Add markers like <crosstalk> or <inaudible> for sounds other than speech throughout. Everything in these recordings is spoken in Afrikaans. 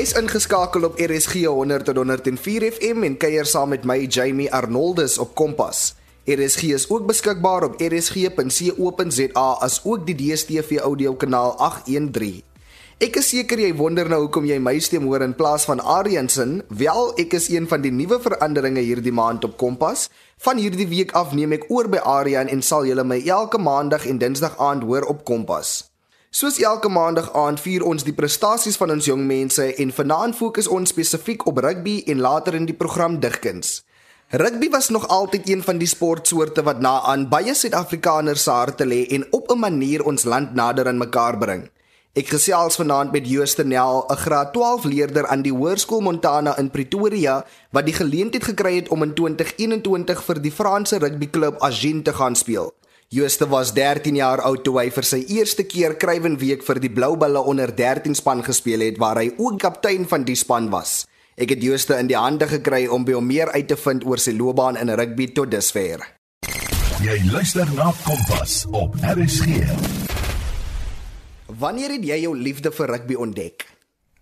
Jy's ingeskakel op RSG 100 tot 104 FM en kuier saam met my Jamie Arnoldus op Kompas. RSG is ook beskikbaar op rsg.co.za as ook die DStv audio kanaal 813. Ek is seker jy wonder nou hoekom jy my stem hoor in plaas van Ariansen. Wel, ek is een van die nuwe veranderinge hierdie maand op Kompas. Van hierdie week af neem ek oor by Arian en sal julle my elke maandag en dinsdag aand hoor op Kompas. Soos elke maandag aand vier ons die prestasies van ons jong mense en vanaand fokus ons spesifiek op rugby en later in die program digkuns. Rugby was nog altyd een van die sportsoorte wat na aan baie Suid-Afrikaners se harte lê en op 'n manier ons land nader aan mekaar bring. Ek gesels vanaand met Jooste Nel, 'n graad 12 leerder aan die Hoërskool Montana in Pretoria wat die geleentheid gekry het om in 2021 vir die Franse rugbyklub Agen te gaan speel. Jooste was 13 jaar oud toe hy vir sy eerste keer Kruiwenweek vir die Blou Bulle onder 13 span gespeel het waar hy ook kaptein van die span was. Ek het Jooste in die hande gekry om by hom meer uit te vind oor sy loopbaan in rugby tot dusver. Jy luister na Kompas op RSG. Wanneer het jy jou liefde vir rugby ontdek?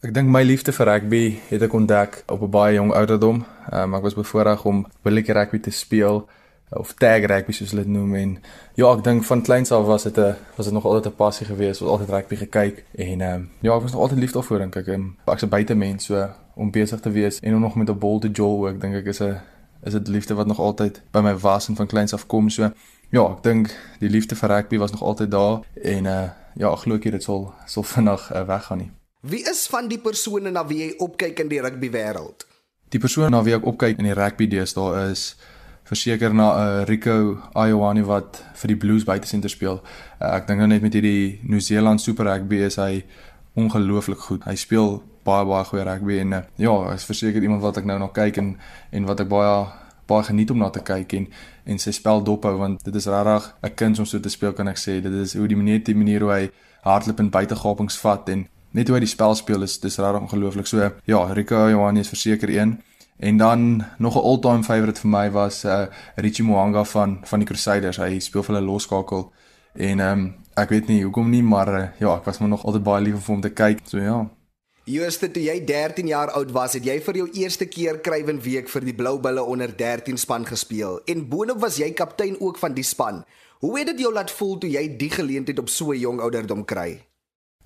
Ek dink my liefde vir rugby het ek ontdek op 'n baie jong ouderdom. Um, ek was bevoorreg om billetjie rugby te speel of tag rugby soos hulle dit noem en ja ek dink van kleins af was dit 'n was dit nog altyd 'n passie geweest was altyd rugby gekyk en ehm um, ja ek was nog altyd lief daarvoor dink ek um, ek's 'n buitemens so om besig te wees en om nog met 'n bal te jol ook dink ek is 'n is dit liefde wat nog altyd by my was en van kleins af kom so ja ek dink die liefde vir rugby was nog altyd daar en uh ja glo ek dit sal sal vinnig uh, weggaan nie. Wie is van die persone na wie jy opkyk in die rugby wêreld Die persoon na wie ek opkyk in die rugby deesdae is verseker na 'n uh, Rico Ioane wat vir die Blues buitesenter speel. Uh, ek dink nou net met hierdie New Zealand Super Rugby is hy ongelooflik goed. Hy speel baie baie goeie rugby en uh, ja, is verseker iemand wat ek nou nog kyk en en wat ek baie baie geniet om na te kyk en en sy spel dophou want dit is regtig 'n kind om so te speel kan ek sê. Dit is hoe die manier die manier hoe hy hardloop en buitegapings vat en net hoe hy die spel speel is dis regtig ongelooflik. So ja, Rico Ioane is verseker een. En dan nog 'n all-time favourite vir my was uh Richie Moanga van van die Crusaders. Hy speel vir hulle loskakel en ehm um, ek weet nie hoekom nie, maar uh, ja, ek was maar nog altyd baie lief om hom te kyk. So ja. Jooste, toe jy 13 jaar oud was, het jy vir jou eerste keer Kruiwen week vir die Blou Bulle onder 13 span gespeel en boonop was jy kaptein ook van die span. Hoe het dit jou laat voel toe jy die geleentheid op so 'n jong ouderdom kry?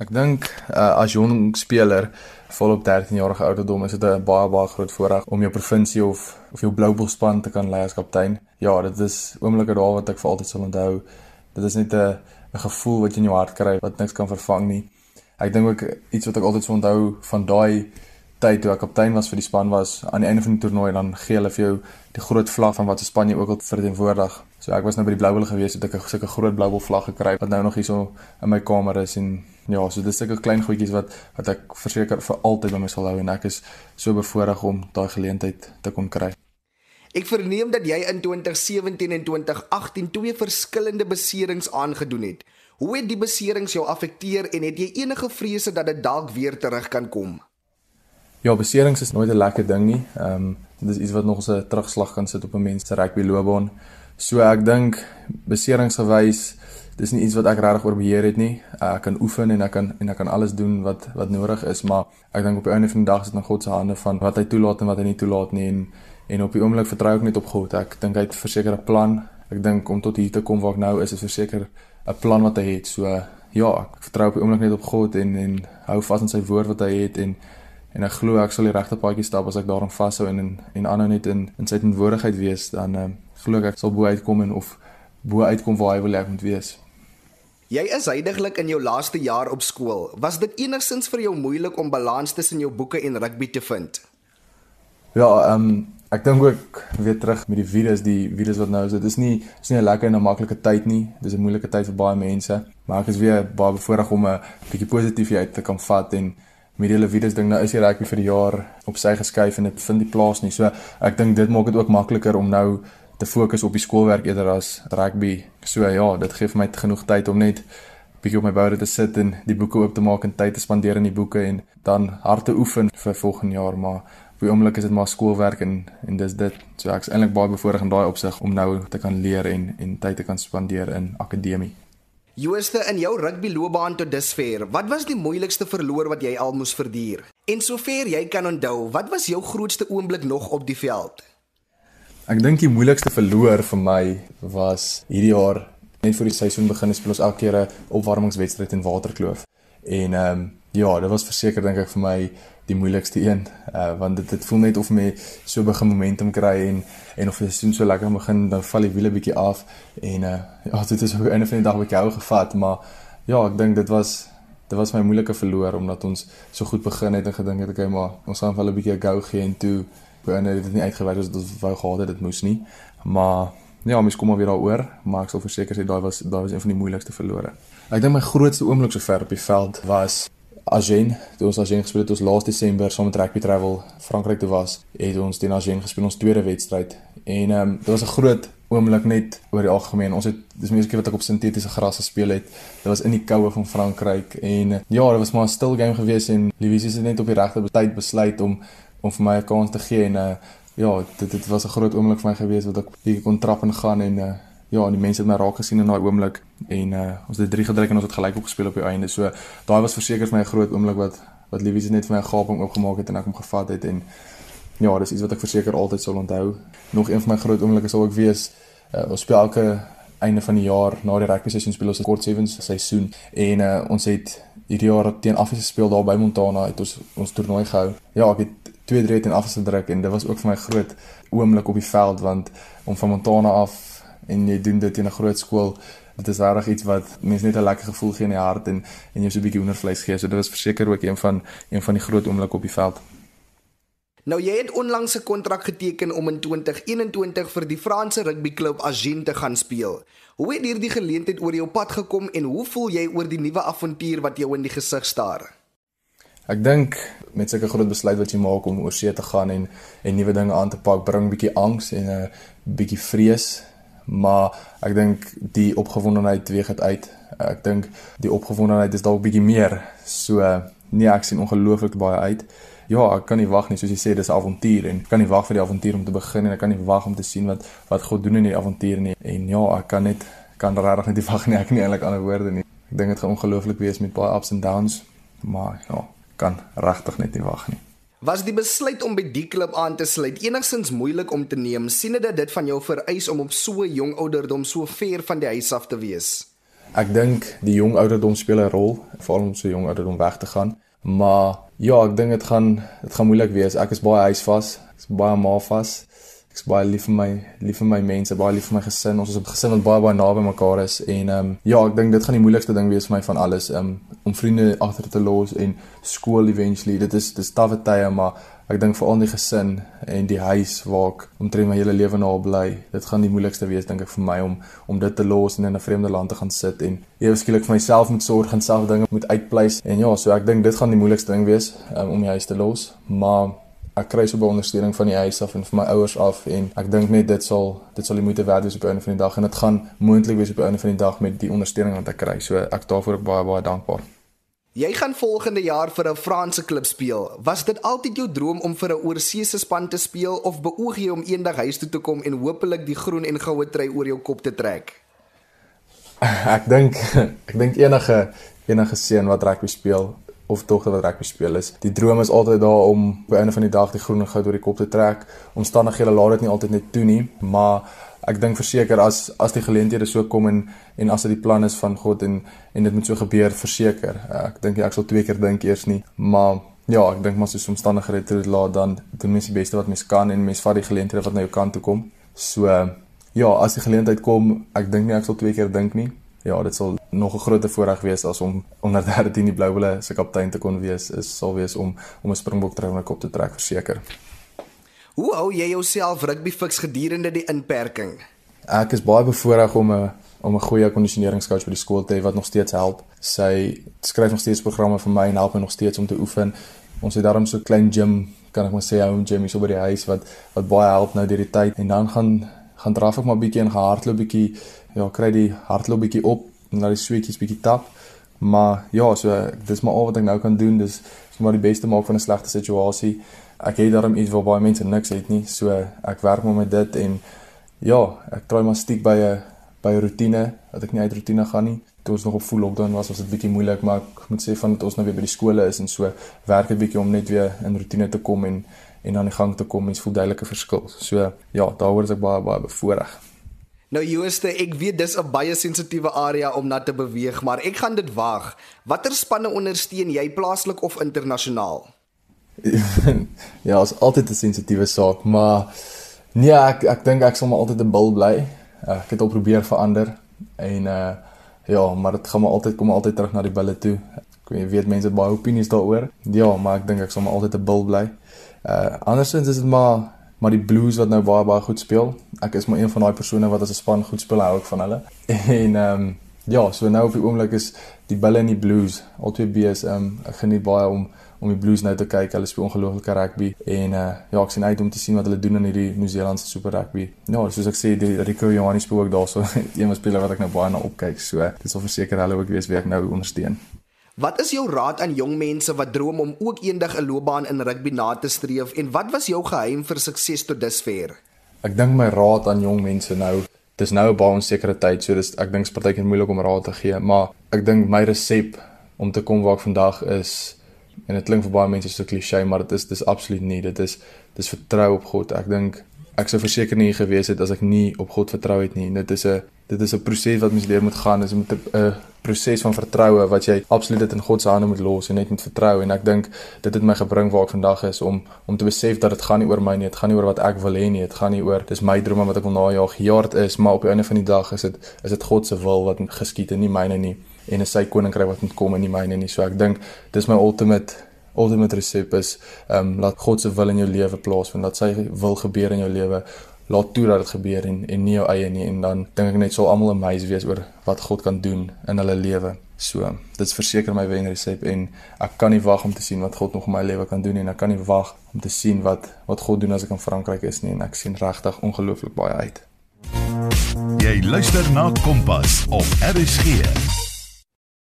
Ek dink uh, as jong speler volop 13 jarige ouderdom is dit 'n baie baie groot voorreg om jou provinsie of of jou Blue span te kan lei as kaptein. Ja, dit is oomblikke daar wat ek vir altyd sal onthou. Dit is net 'n 'n gevoel wat jy in jou hart kry wat niks kan vervang nie. Ek dink ook iets wat ek altyd sal onthou van daai tyd toe ek kaptein was vir die span was aan die einde van die toernooi dan gee hulle vir jou die groot vlag van wat se span jy ook al verteenwoordig. So ek was nou by die Bull gewees het ek 'n sulke groot Bull vlag gekry wat nou nog hier so in my kamer is en ja, so dis sulke klein goedjies wat wat ek verseker vir altyd by my sal hou en ek is so bevoorreg om daai geleentheid te kon kry. Ek verneem dat jy in 2017 en 2018 twee verskillende beserings aangedoen het. Hoe het die beserings jou affekteer en het jy enige vrese dat dit dalk weer terug kan kom? Ja, beserings is nooit 'n lekker ding nie. Ehm um, dis iets wat nog 'n terugslag kan sit op 'n mens se rugby loopbaan. So ek dink beseringsgewys dis nie iets wat ek regtig oor beheer het nie. Ek kan oefen en ek kan en ek kan alles doen wat wat nodig is, maar ek dink op die einde van die dag is dit in God se hande van wat hy toelaat en wat hy nie toelaat nie en en op die oomblik vertrou ek net op God. Ek dink hy het 'n versekerde plan. Ek dink om tot hier te kom waar ek nou is, is verseker 'n plan wat hy het. So ja, ek vertrou op die oomblik net op God en en hou vas aan sy woord wat hy het en en ek glo ek sal die regte paadjie stap as ek daaraan vashou en en aanhou net in in sy teenwoordigheid wees dan uh, glo ek sal bo uitkom en of bo uitkom waar hy wil ek moet wees. Jy is heidaglik in jou laaste jaar op skool. Was dit enigsins vir jou moeilik om balans tussen jou boeke en rugby te vind? Ja, ehm um, ek dink ook weer terug met die virus, die virus wat nou is. Dit is nie is nie 'n lekker en 'n maklike tyd nie. Dis 'n moeilike tyd vir baie mense, maar ek is weer baie bevoorreg om 'n bietjie positiefheid te kan vat en met die hele virus ding nou is die rugby vir die jaar op sy geskuif en dit vind nie plaas nie. So ek dink dit maak dit ook makliker om nou te fokus op die skoolwerk eerder as rugby. So ja, dit gee vir my genoeg tyd om net bietjie op my boude te sit en die boeke oop te maak en tyd te spandeer in die boeke en dan hard te oefen vir volgende jaar, maar die oomblik is dit maar skoolwerk en en dis dit. So ek's eintlik baie bevoorreg in daai opsig om nou te kan leer en en tyd te kan spandeer in akademie. Jooste in jou rugbyloopbaan tot dusver, wat was die moeilikste verloor wat jy al moes verduur? En sover jy kan onthou, wat was jou grootste oomblik nog op die veld? Ek dink die moeilikste verloor vir my was hierdie jaar net voor die seisoen begin speel ons elke keer 'n opwarmingswedstryd in Waterkloof. En ehm um, ja, dit was verseker dink ek vir my die moeilikste een, uh, want dit dit voel net of my so begin momentum kry en en of die seisoen so lekker begin dan val die wiele bietjie af en uh, ja, dit is ook einde van die dag bietjie hou gevat, maar ja, ek dink dit was dit was my moeilike verloor omdat ons so goed begin het en gedink het okay, maar ons gaan wel 'n bietjie 'n go gee en toe binne dit het nie uitgewerk soos dit wou gehad het dit moes nie. Maar ja, mens kom maar weer daaroor, maar ek sal verseker sê daai was daai was een van die moeilikste verlore. Ek dink my grootste oomblik sover op die veld was Agen, toe ons Agen gespeel het ons laas Desember saam met Rugby Travel Frankryk toe was, het ons teen Agen gespeel ons tweede wedstryd. En ehm um, dit was 'n groot oomblik net oor die algemeen. Ons het dis die eerste keer wat ek op sintetiese gras gespeel het. Dit was in die koue van Frankryk en ja, dit was maar 'n stil game geweest en Livies het net op die regte tyd besluit om om vir my 'n kans te gee en uh ja, dit dit was 'n groot oomblik vir my geweest wat ek bietjie kon trap en gaan en uh ja, en die mense het my raak gesien in daai oomblik en uh ons het drie gedruk en ons het gelyk op gespeel op die einde. So daai was verseker vir my 'n groot oomblik wat wat Livies net vir my 'n gaping oopgemaak het en ek hom gevat het en ja, dis iets wat ek verseker altyd sal onthou. Nog een van my groot oomblikke sal ook wees uh ons speel elke einde van die jaar na die rugby seisoen speel ons 'n kort sevens seisoen en uh ons het hierdie jaar teen Afrika gespeel daar by Montana het ons ons toernooi gehou. Ja, ek het 2-3 teen Afrika gedruk en dit was ook vir my groot oomblik op die veld want om van Montana af en jy doen dit in 'n groot skool dit is regtig iets wat mense net 'n lekker gevoel gee in die hart en en jy so 'n bietjie hoendervleis gee so dit was verseker ook een van een van die groot oomblikke op die veld Nou jy het onlangs 'n kontrak geteken om in 2021 vir die Franse rugbyklub Agen te gaan speel. Hoe het hierdie geleentheid oor jou pad gekom en hoe voel jy oor die nuwe avontuur wat jou in die gesig staar? Ek dink met sulke groot besluit wat jy maak om oor see te gaan en en nuwe dinge aan te pak, bring 'n bietjie angs en 'n bietjie vrees maar ek dink die opgewondenheid weeg dit uit. Ek dink die opgewondenheid is dalk bietjie meer. So nee, ek sien ongelooflik baie uit. Ja, ek kan nie wag nie, soos jy sê, dis 'n avontuur en ek kan nie wag vir die avontuur om te begin en ek kan nie wag om te sien wat wat God doen in die avontuur nie. En ja, ek kan net kan regtig net nie wag nie. Ek nie eintlik ander woorde nie. Ek dink dit gaan ongelooflik wees met baie ups and downs, maar ja, kan regtig net nie wag nie. Was die besluit om by die klub aan te sluit enigstens moeilik om te neem? Sien dit dit van jou vereis om op so jong ouderdom so ver van die huis af te wees? Ek dink die jong ouderdom speel 'n rol, veral om so jong ouderdom weg te gaan. Maar ja, ek dink dit gaan dit gaan moeilik wees. Ek is baie huisvas, ek is baie ma vas. Ek's baie lief vir my, lief vir my mense, baie lief vir my gesin. Ons is 'n gesin wat baie baie naby mekaar is en ehm um, ja, ek dink dit gaan die moeilikste ding wees vir my van alles, um, om vriende agter te los en skool eventually. Dit is dis tawwe tye, maar ek dink veral die gesin en die huis waar ek omtrent my hele lewe na bly. Dit gaan die moeilikste wees dink ek vir my om om dit te los en in 'n vreemde land te gaan sit en ewe skielik vir myself moet sorg en self dinge moet uitpleis. En ja, so ek dink dit gaan die moeilikste ding wees um, om die huis te los, maar ek kry so baie ondersteuning van die huis af en van my ouers af en ek dink net dit sal dit sal die moeite werd wees op 'n einde van die dag en dit gaan moontlik wees op 'n einde van die dag met die ondersteuning wat ek kry. So ek daarvoor ook baie baie dankbaar. Jy gaan volgende jaar vir 'n Franse klub speel. Was dit altyd jou droom om vir 'n oorseese span te speel of beoog jy om eendag huis toe te kom en hopelik die groen en goue trui oor jou kop te trek? <laughs> Ek dink <laughs> ek dink enige enige seun wat rugby speel of dogter wat rugby speel is. Die droom is altyd daar om op 'n einde van die dag die groen en goud oor die kop te trek. Omstandighede laat dit nie altyd net toe nie, maar ek dink verseker as as die geleenthede so kom en en as dit die plan is van God en en dit moet so gebeur verseker. Ek dink ek sal twee keer dink eers nie, maar ja, ek dink maar soos omstandighede dit laat dan doen mens die beste wat mens kan en mens vat die geleenthede wat na jou kant toe kom. So ja, as die geleentheid kom, ek dink nie ek sal twee keer dink nie ja, dit sal nog 'n groot voorreg wees as om onder <laughs> 13 die Blou Bulle se kaptein te kon wees. Is sal wees om om 'n Springbok trou na kop te trek verseker. Hoe hou jy jouself rugby fiks gedurende die inperking? Ek is baie bevoorreg om 'n om 'n goeie kondisioneringscoach by die skool te hê wat nog steeds help. Sy skryf nog steeds programme vir my en help my nog steeds om te oefen. Ons het daarom so 'n klein gym, kan ek maar sê, home gym hier so by die huis wat wat baie help nou deur die tyd en dan gaan gaan draf ek maar bietjie en gehardloop bietjie ja, kry die hartloop bietjie op en laat die sweetjies bietjie tap. Maar ja, so dis maar al wat ek nou kan doen. Dis is maar die beste maak van 'n slegte situasie. Ek het daarom iets waar baie mense niks het nie. So ek werk maar met dit en ja, ek probeer maar stiek by 'n by 'n rotine dat ek nie uit rotine gaan nie. toe ons nog op full lockdown was, was dit bietjie moeilik, maar ek moet sê van dat ons nou weer by die skole is en so werk dit bietjie om net weer in rotine te kom en en aan die gang te kom, mens voel duidelike verskil. So ja, daaroor is ek baie baie bevoordeel. Nou Jooste, ek weet dis 'n baie sensitiewe area om na te beweeg, maar ek gaan dit waag. Watter spanne ondersteun jy plaaslik of internasionaal? <laughs> ja, is altyd 'n sensitiewe saak, maar nee, ek ek dink ek sal maar altyd 'n bil bly. Ek het al probeer verander en uh Ja, maar dit gaan maar altyd kom altyd terug na die bulle toe. Ek weet, weet mense het baie opinies daaroor. Ja, maar ek dink ek sal maar altyd 'n bil bly. Uh andersins is dit maar maar die Blues wat nou baie baie goed speel. Ek is maar een van daai persone wat as 'n span goed speel, hou ek van hulle. <laughs> En ehm um, ja, so nou op die oomblik is die Bulle en die Blues, albei B's ehm um, ek geniet baie om om die Blues nou te kyk. Hulle speel ongelooflike rugby en uh ja, ek sien uit om te sien wat hulle doen in hierdie Nieu-Seelandse Super Rugby. Ja, soos ek sê, die Rico Johannes speel ook daarso. <laughs> een van spelers wat ek nou baie na opkyk. So, dit sal verseker hulle ook wees wie ek nou ondersteun. Wat is jou raad aan jong mense wat droom om ook eendag 'n loopbaan in rugby na te streef en wat was jou geheim vir sukses tot dusver? Ek dink my raad aan jong mense nou, dis nou 'n baie onsekere tyd, so dis ek dink dit is partykeer moeilik om raad te gee, maar ek dink my resep om te kom waar ek vandag is en dit klink vir baie mense so klise, maar dit is dis absoluut nie. Dit is dis vertrou op God. Ek dink ek sou verseker nie gewees het as ek nie op God vertrou het nie. Dit is 'n dit is 'n proses wat mens leer moet gaan. Dit is 'n proses van vertroue wat jy absoluut dit in God se hande moet los en net moet vertrou en ek dink dit het my gebring waar ek vandag is om om te besef dat dit gaan nie oor my nie, dit gaan nie oor wat ek wil hê nie, dit gaan nie oor dis my drome wat ek wil najag. Jaard is, maar op die einde van die dag is dit is dit God se wil wat geskied en nie myne nie en 'n sy koninkryk wat moet kom in die myne nie. So ek dink dis my ultimate ultimate resep is ehm um, laat God se wil in jou lewe plaasvind, laat sy wil gebeur in jou lewe. Laat toe dat dit gebeur en en nie jou eie nie en dan dink ek net sal almal amazed wees oor wat God kan doen in hulle lewe. So, dit is verseker my wen resep en ek kan nie wag om te sien wat God nog in my lewe kan doen en ek kan nie wag om te sien wat wat God doen as ek in Frankryk is nie en ek sien regtig ongelooflik baie uit. Jy luister na Kompas op RSG.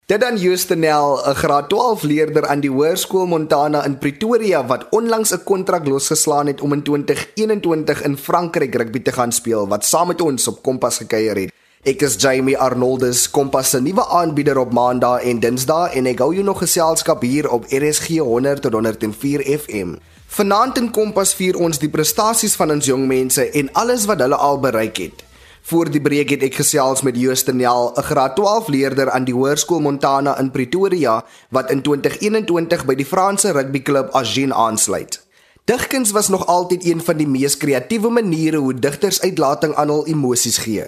Dit dan Justinel, 'n graad 12 leerder aan die Hoërskool Montana in Pretoria wat onlangs 'n kontrak losgeslaan het om in 2021 in Frankryk rugby te gaan speel wat saam met ons op Kompas gekuier het. Ek is Jamie Arnoldus, Kompas se nuwe aanbieder op Maandag en Dinsdag en ek hou jou nog geselskap hier op RSG 100 tot 104 FM. Vanaand in Kompas vier ons die prestasies van ons jong mense en alles wat hulle al bereik het. Voor die breek het ek gesels met Justinel, 'n graad 12 leerder aan die Hoërskool Montana in Pretoria wat in 2021 by die Franse rugbyklub Agen aansluit. Digkuns was nog altyd een van die mees kreatiewe maniere hoe digters uitlating aan hul emosies gee.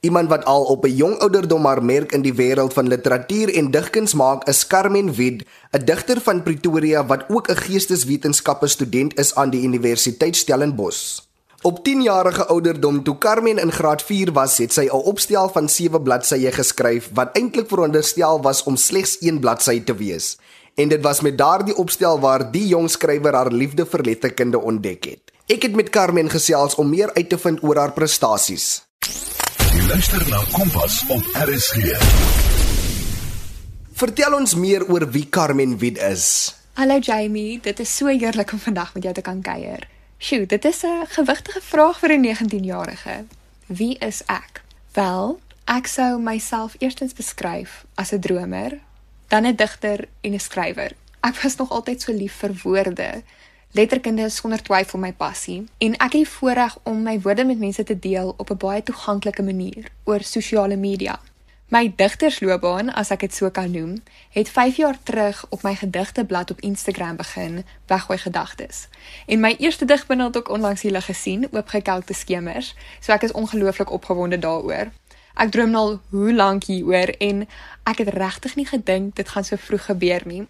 Iemand wat al op 'n jong ouderdom haar merk in die wêreld van literatuur en digkuns maak, is Carmen Wid, 'n digter van Pretoria wat ook 'n geesteswetenskappe student is aan die Universiteit Stellenbosch. Op 10-jarige ouderdom toe Carmen in graad 4 was, het sy 'n opstel van 7 bladsye geskryf wat eintlik veronderstel was om slegs 1 bladsy te wees. En dit was met daardie opstel waar die jong skrywer haar liefde vir letterkunde ontdek het. Ek het met Carmen gesels om meer uit te vind oor haar prestasies. Jy luister na Kompas op RSG. Vertel ons meer oor wie Carmen Wid is. Hallo Jamie, dit is so heerlik om vandag met jou te kan kuier. Sjoe, dit is 'n gewigtige vraag vir 'n 19-jarige. Wie is ek? Wel, ek sou myself eerstens beskryf as 'n dromer, dan 'n digter en 'n skrywer. Ek was nog altyd so lief vir woorde. Letterkunde is sonder twyfel my passie en ek het voorreg om my woorde met mense te deel op 'n baie toeganklike manier oor sosiale media. My digtersloopbaan, as ek dit so kan noem, het 5 jaar terug op my gedigteblad op Instagram begin, Weggooi Gedagtes. En my eerste digbundel het ook onlangs hier gesien, Oopgekelkte Skemers, so ek is ongelooflik opgewonde daaroor. Ek droom al hoe lank hieroor en ek het regtig nie gedink dit gaan so vroeg gebeur nie.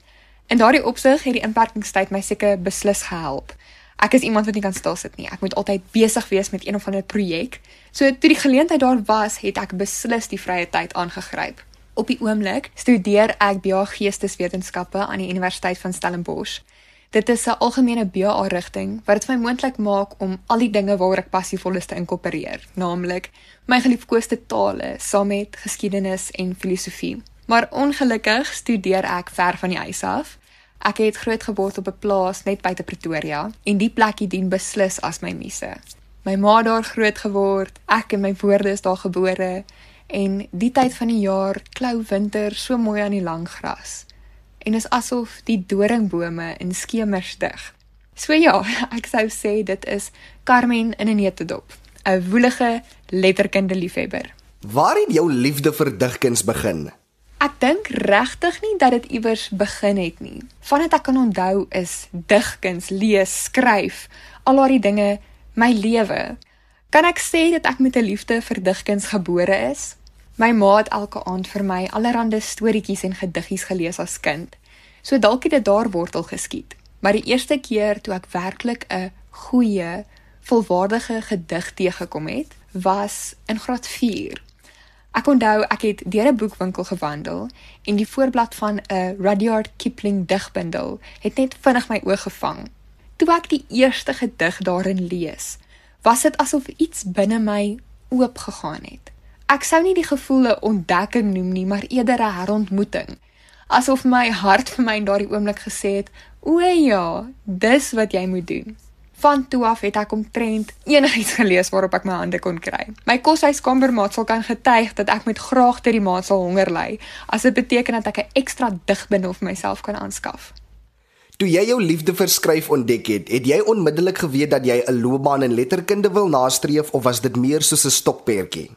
In daardie opsig het die inperkingstyd my seker beslis gehelp. Ek is iemand wat nie kan stil sit nie. Ek moet altyd besig wees met een of ander projek. So toe die geleentheid daar was, het ek beslis die vrye tyd aangegryp. Op die oomblik studeer ek BA Geesteswetenskappe aan die Universiteit van Stellenbosch. Dit is 'n algemene BA rigting wat dit vir my moontlik maak om al die dinge waaroor ek passievol is te inkorporeer, naamlik my geliefkoeste tale, saam met geskiedenis en filosofie. Maar ongelukkig studeer ek ver van die huis af Ek het grootgeword op 'n plaas net buite Pretoria en die plekie dien beslis as my muse. My ma daar groot geword, ek en my woorde is daar gebore en die tyd van die jaar klou winter so mooi aan die lang gras. En is asof die doringbome in skemers dig. So ja, <laughs> ek sou sê dit is Carmen in 'n netedop, 'n woelige letterkunde liefhebber. Waar het jou liefde vir digkuns begin? Ek dink regtig nie dat dit iewers begin het nie. Vandat ek kan onthou is digkuns, lees, skryf, al daardie dinge my lewe. Kan ek sê dat ek met 'n liefde vir digkuns gebore is? My ma het elke aand vir my allerlei storieetjies en gediggies gelees as kind. So dalk het dit daar wortel geskiet. Maar die eerste keer toe ek werklik 'n goeie, volwaardige gedig teëgekom het, was in graad 4. Ek onthou ek het deur 'n boekwinkel gewandel en die voorblad van 'n Rudyard Kipling digbundel het net vinnig my oog gevang. Toe ek die eerste gedig daarin lees, was dit asof iets binne my oopgegaan het. Ek sou nie die gevoel 'n ontdekking noem nie, maar eerder 'n herontmoeting. Asof my hart vir my in daardie oomblik gesê het, "O ja, dis wat jy moet doen." Van toe af het ek omtrent enigiets gelees waarop ek my hande kon kry. My koshuiskamermaat sal kan getuig dat ek met graag ter die maand sal honger ly, as dit beteken dat ek 'n ekstra digbundel vir myself kan aanskaf. Toe jy jou liefde vir skryf ontdek het, het jy onmiddellik geweet dat jy 'n loopbaan in letterkunde wil nastreef of was dit meer soos 'n stokperdjie?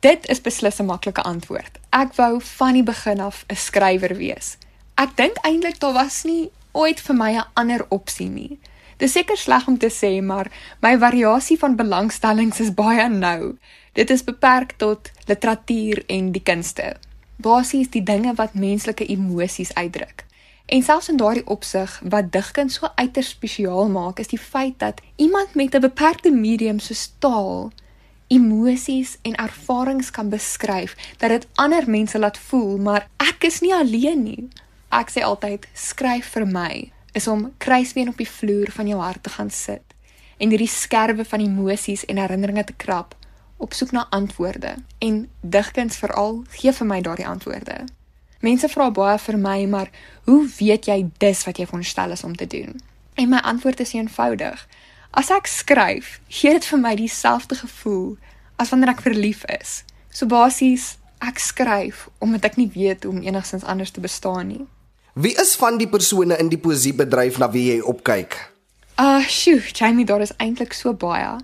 Dit is beslis 'n maklike antwoord. Ek wou van die begin af 'n skrywer wees. Ek dink eintlik daar was nie ooit vir my 'n ander opsie nie. Dis seker sleg om te sê, maar my variasie van belangstellings is baie nou. Dit is beperk tot literatuur en die kunste. Basies die dinge wat menslike emosies uitdruk. En selfs in daardie opsig wat digkuns so uiters spesiaal maak, is die feit dat iemand met 'n beperkte medium soos taal emosies en ervarings kan beskryf dat dit ander mense laat voel, maar ek is nie alleen nie. Ek sê altyd skryf vir my is om kruisbeen op die vloer van jou hart te gaan sit en hierdie skerwe van emosies en herinneringe te krap op soek na antwoorde en digkuns veral gee vir my daardie antwoorde. Mense vra baie vir my, maar hoe weet jy dis wat jy veronderstel is om te doen? En my antwoord is eenvoudig. As ek skryf, gee dit vir my dieselfde gevoel as wanneer ek verlief is. So basies, ek skryf omdat ek nie weet hoe om enigsins anders te bestaan nie. Wie is van die persone in die poesiebedryf na wie jy opkyk? Ah, uh, sjoe, Jamie, daar is eintlik so baie.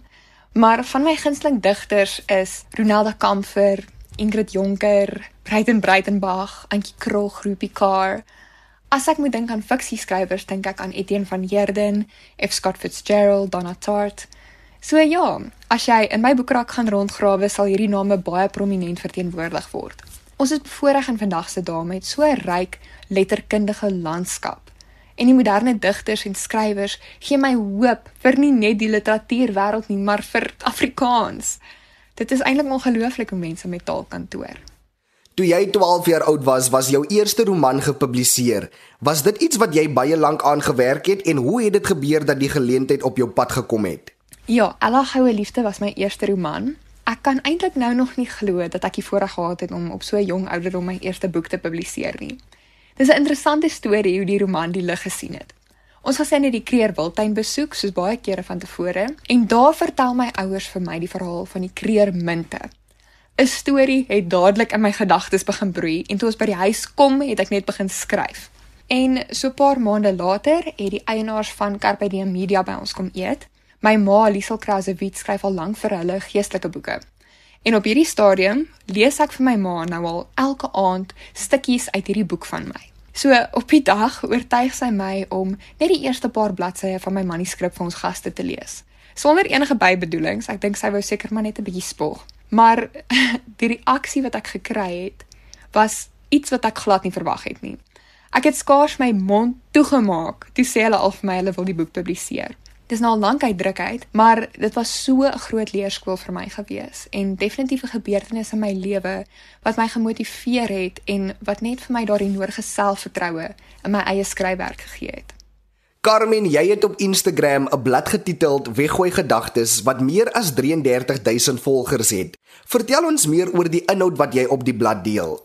Maar van my gunsteling digters is Ronelda Kamfer, Ingrid Jonker, Breiten Breitenbach, Antjie Krog, Groepie Car. As ek moet dink aan fiksieskrywers, dink ek aan Etienne van Heerden, F. Scott Fitzgerald, Donna Tartt. So ja, as jy in my boekrak gaan rondgrawe, sal hierdie name baie prominent verteenwoordig word. Ons is bevoorreg in vandag se dae met so 'n ryk letterkundige landskap. En die moderne digters en skrywers gee my hoop vir nie net die literatuurwêreld nie, maar vir Afrikaans. Dit is eintlik ongelooflik hoe mense met taal kan toer. Toe jy 12 jaar oud was, was jou eerste roman gepubliseer. Was dit iets wat jy baie lank aan gewerk het en hoe het dit gebeur dat die geleentheid op jou pad gekom het? Ja, Ella Goue Liefde was my eerste roman. Ek kan eintlik nou nog nie glo dat ek die voorreg gehad het om op so 'n jong ouderdom my eerste boek te publiseer nie. Dis 'n interessante storie hoe die roman die lig gesien het. Ons gesien het die Kreer Wildtuin besoek soos baie kere van tevore en daar vertel my ouers vir my die verhaal van die Kreer Minte. 'n Storie het dadelik in my gedagtes begin broei en toe ons by die huis kom, het ek net begin skryf. En so 'n paar maande later het die eienaars van Carpe Diem Media by ons kom eet. My ma, Liesel Krausewitz, skryf al lank vir hulle geestelike boeke. En op hierdie stadium lees ek vir my ma nou al elke aand stukkies uit hierdie boek van my. So op die dag oortuig sy my om net die eerste paar bladsye van my manuskrip vir ons gaste te lees. Sonder enige bybedoelings, ek dink sy wou seker maar net 'n bietjie spog. Maar <laughs> die reaksie wat ek gekry het, was iets wat ek glad nie verwag het nie. Ek het skaars my mond toegemaak toe sê hulle al vir my hulle wil die boek publiseer. Dis nou al lank uit druk uit, maar dit was so 'n groot leerskool vir my gewees en definitief 'n gebeurtenis in my lewe wat my gemotiveer het en wat net vir my daardie nodige selfvertroue in my eie skryfwerk gegee het. Carmen, jy het op Instagram 'n blad getiteld Weggooi gedagtes wat meer as 33000 volgers het. Vertel ons meer oor die inhoud wat jy op die blad deel.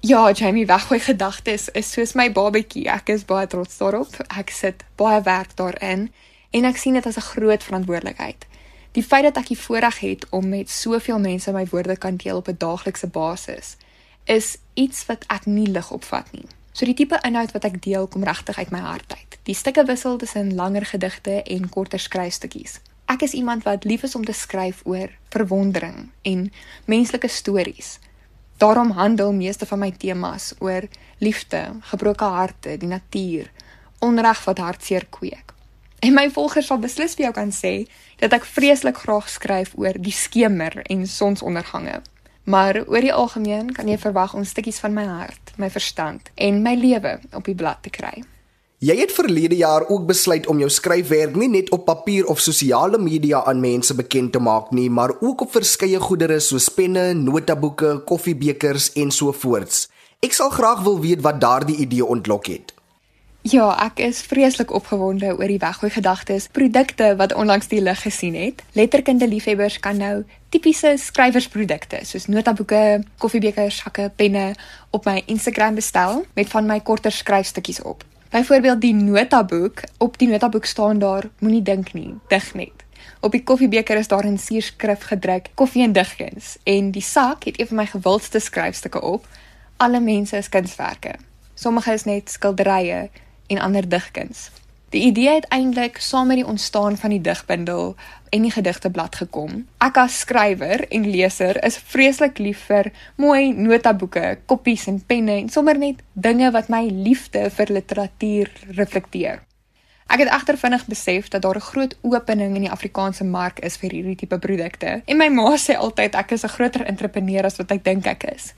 Ja, Jamie, Weggooi gedagtes is soos my babatjie. Ek is baie trots daarop. Ek sit baie werk daarin en ek sien dit as 'n groot verantwoordelikheid. Die feit dat ek die voorreg het om met soveel mense my woorde kan deel op 'n daaglikse basis, is iets wat ek nie lig opvat nie. So die tipe inhoud wat ek deel kom regtig uit my hart uit. Die stukke wissel tussen langer gedigte en korter skryfstukkies. Ek is iemand wat lief is om te skryf oor verwondering en menslike stories. Daarom handel meeste van my temas oor liefde, gebroke harte, die natuur, onreg wat hartseer kweek. En my volgers sal beslis vir jou kan sê dat ek vreeslik graag skryf oor die skemer en sonsondergange. Maar oor die algemeen kan jy verwag om stukkies van my hart, my verstand en my lewe op die blad te kry. Jy het verlede jaar ook besluit om jou skryfwerk nie net op papier of sosiale media aan mense bekend te maak nie, maar ook op verskeie goedere soos penne, notaboeke, koffiebekers en so voorts. Ek sal graag wil weet wat daardie idee ontlok het. Ja, ek is vreeslik opgewonde oor die weggooi gedagtes, produkte wat onlangs die lig gesien het. Letterkunde liefhebbers kan nou tipiese skrywersprodukte soos notaboeke, koffiebekers, sakke, penne op my Instagram bestel met van my korter skryfstukkies op. Byvoorbeeld die notaboek, op die notaboek staan daar moenie dink nie, dig net. Op die koffiebeker is daar in suurskrif gedruk koffie en digkuns en die sak het een van my gewildste skryfstukke op. Alle mense is kunswerke. Sommige is net skilderye en ander digkuns. Die idee het eintlik saam met die ontstaan van die digbundel en die gedigteblad gekom. Ek as skrywer en leser is vreeslik lief vir mooi notaboeke, koppies en penne en sommer net dinge wat my liefde vir literatuur reflekteer. Ek het egter vinnig besef dat daar 'n groot opening in die Afrikaanse mark is vir hierdie tipe produkte. En my ma sê altyd ek is 'n groter entrepreneur as wat ek dink ek is.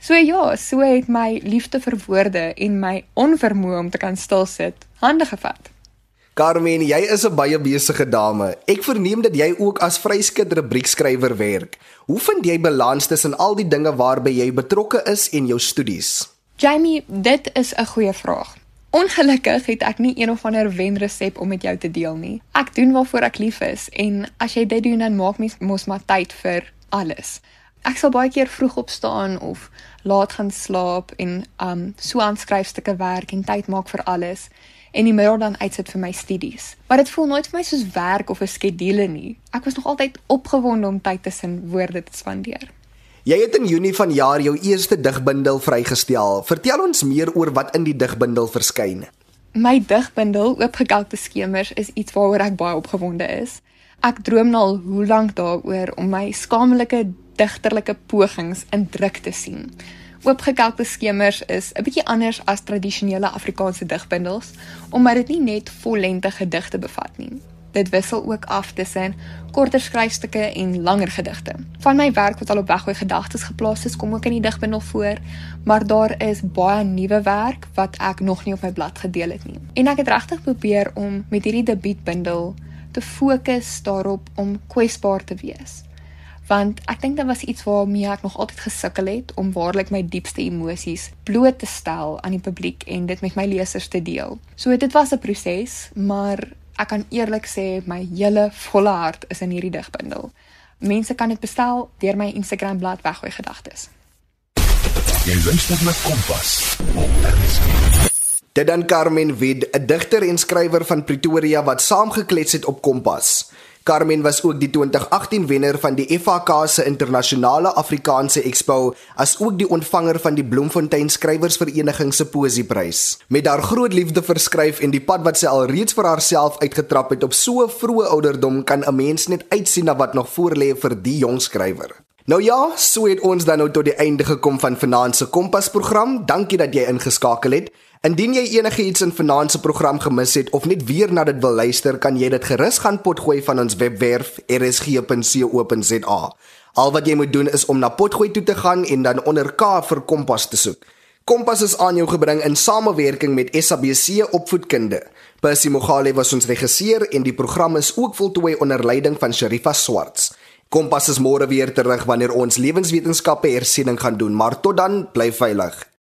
So ja, so het my liefde vir woorde en my onvermoë om te kan stil sit hande gevat. Carmen, jy is 'n baie besige dame. Ek verneem dat jy ook as vryskut rubriekskrywer werk. Hoe vind jy balans tussen al die dinge waarby jy betrokke is en jou studies? Jamie, dit is 'n goeie vraag. Ongelukkig het ek nie een of ander wenresep om met jou te deel nie. Ek doen waarvoor ek lief is en as jy dit doen dan maak mens mos maar tyd vir alles. Ek sal baie keer vroeg opstaan of laat gaan slaap en um so aan skryfstukke werk en tyd maak vir alles en die middag dan uitsit vir my studies. Maar dit voel nooit vir my soos werk of 'n skedule nie. Ek was nog altyd opgewonde om tyd tussen woorde te spandeer. Jy het in Junie vanjaar jou eerste digbundel vrygestel. Vertel ons meer oor wat in die digbundel verskyn. My digbundel Oopgekalkte skemers is iets waaroor ek baie opgewonde is. Ek droom al hoe lank daaroor om my skamelike digterlike pogings in druk te sien. Oopgekalkte skemers is 'n bietjie anders as tradisionele Afrikaanse digbundels omdat dit nie net vollengte gedigte bevat nie. Dit wissel ook af tussen korter skryfstukke en langer gedigte. Van my werk wat al op weggooi gedagtes geplaas is, kom ook in die digbundel voor, maar daar is baie nuwe werk wat ek nog nie op my blad gedeel het nie. En ek het regtig probeer om met hierdie debuutbundel te fokus daarop om kwesbaar te wees want ek dink dit was iets waarmee ek nog altyd gesukkel het om waarlik my diepste emosies bloot te stel aan die publiek en dit met my lesers te deel. So dit was 'n proses, maar ek kan eerlik sê my hele volle hart is in hierdie digbundel. Mense kan dit bestel deur my Instagram bladsy weggooi gedagtes. Jy luister na Kompas. Dit dan Carmen Wid, 'n digter en skrywer van Pretoria wat saamgeklets het op Kompas. Carmen was ook die 2018 wenner van die FAK se internasionale Afrikaanse Expo as ook die ontvanger van die Bloemfontein Skrywersvereniging se Poesieprys. Met haar groot liefde vir skryf en die pad wat sy al reeds vir haarself uitgetrap het op so vroeë ouderdom kan 'n mens net uitsien na wat nog voorlê vir die jong skrywer. Nou ja, so het ons dan nou tot die einde gekom van vanaand se Kompas program. Dankie dat jy ingeskakel het. Indien jy enige iets in vanaand se program gemis het of net weer na dit wil luister, kan jy dit gerus gaan potgooi van ons webwerf rsg.co.za. Al wat jy moet doen is om na potgooi toe te gaan en dan onder K vir Kompas te soek. Kompas is aan jou gebring in samewerking met SABC Opvoedkunde. Percy Mogale was ons regisseur en die program is ook voltooi onder leiding van Sherifa Swarts. Kompas is môre weer terug wanneer ons lewenswetenskappe hersiening gaan doen, maar tot dan, bly veilig.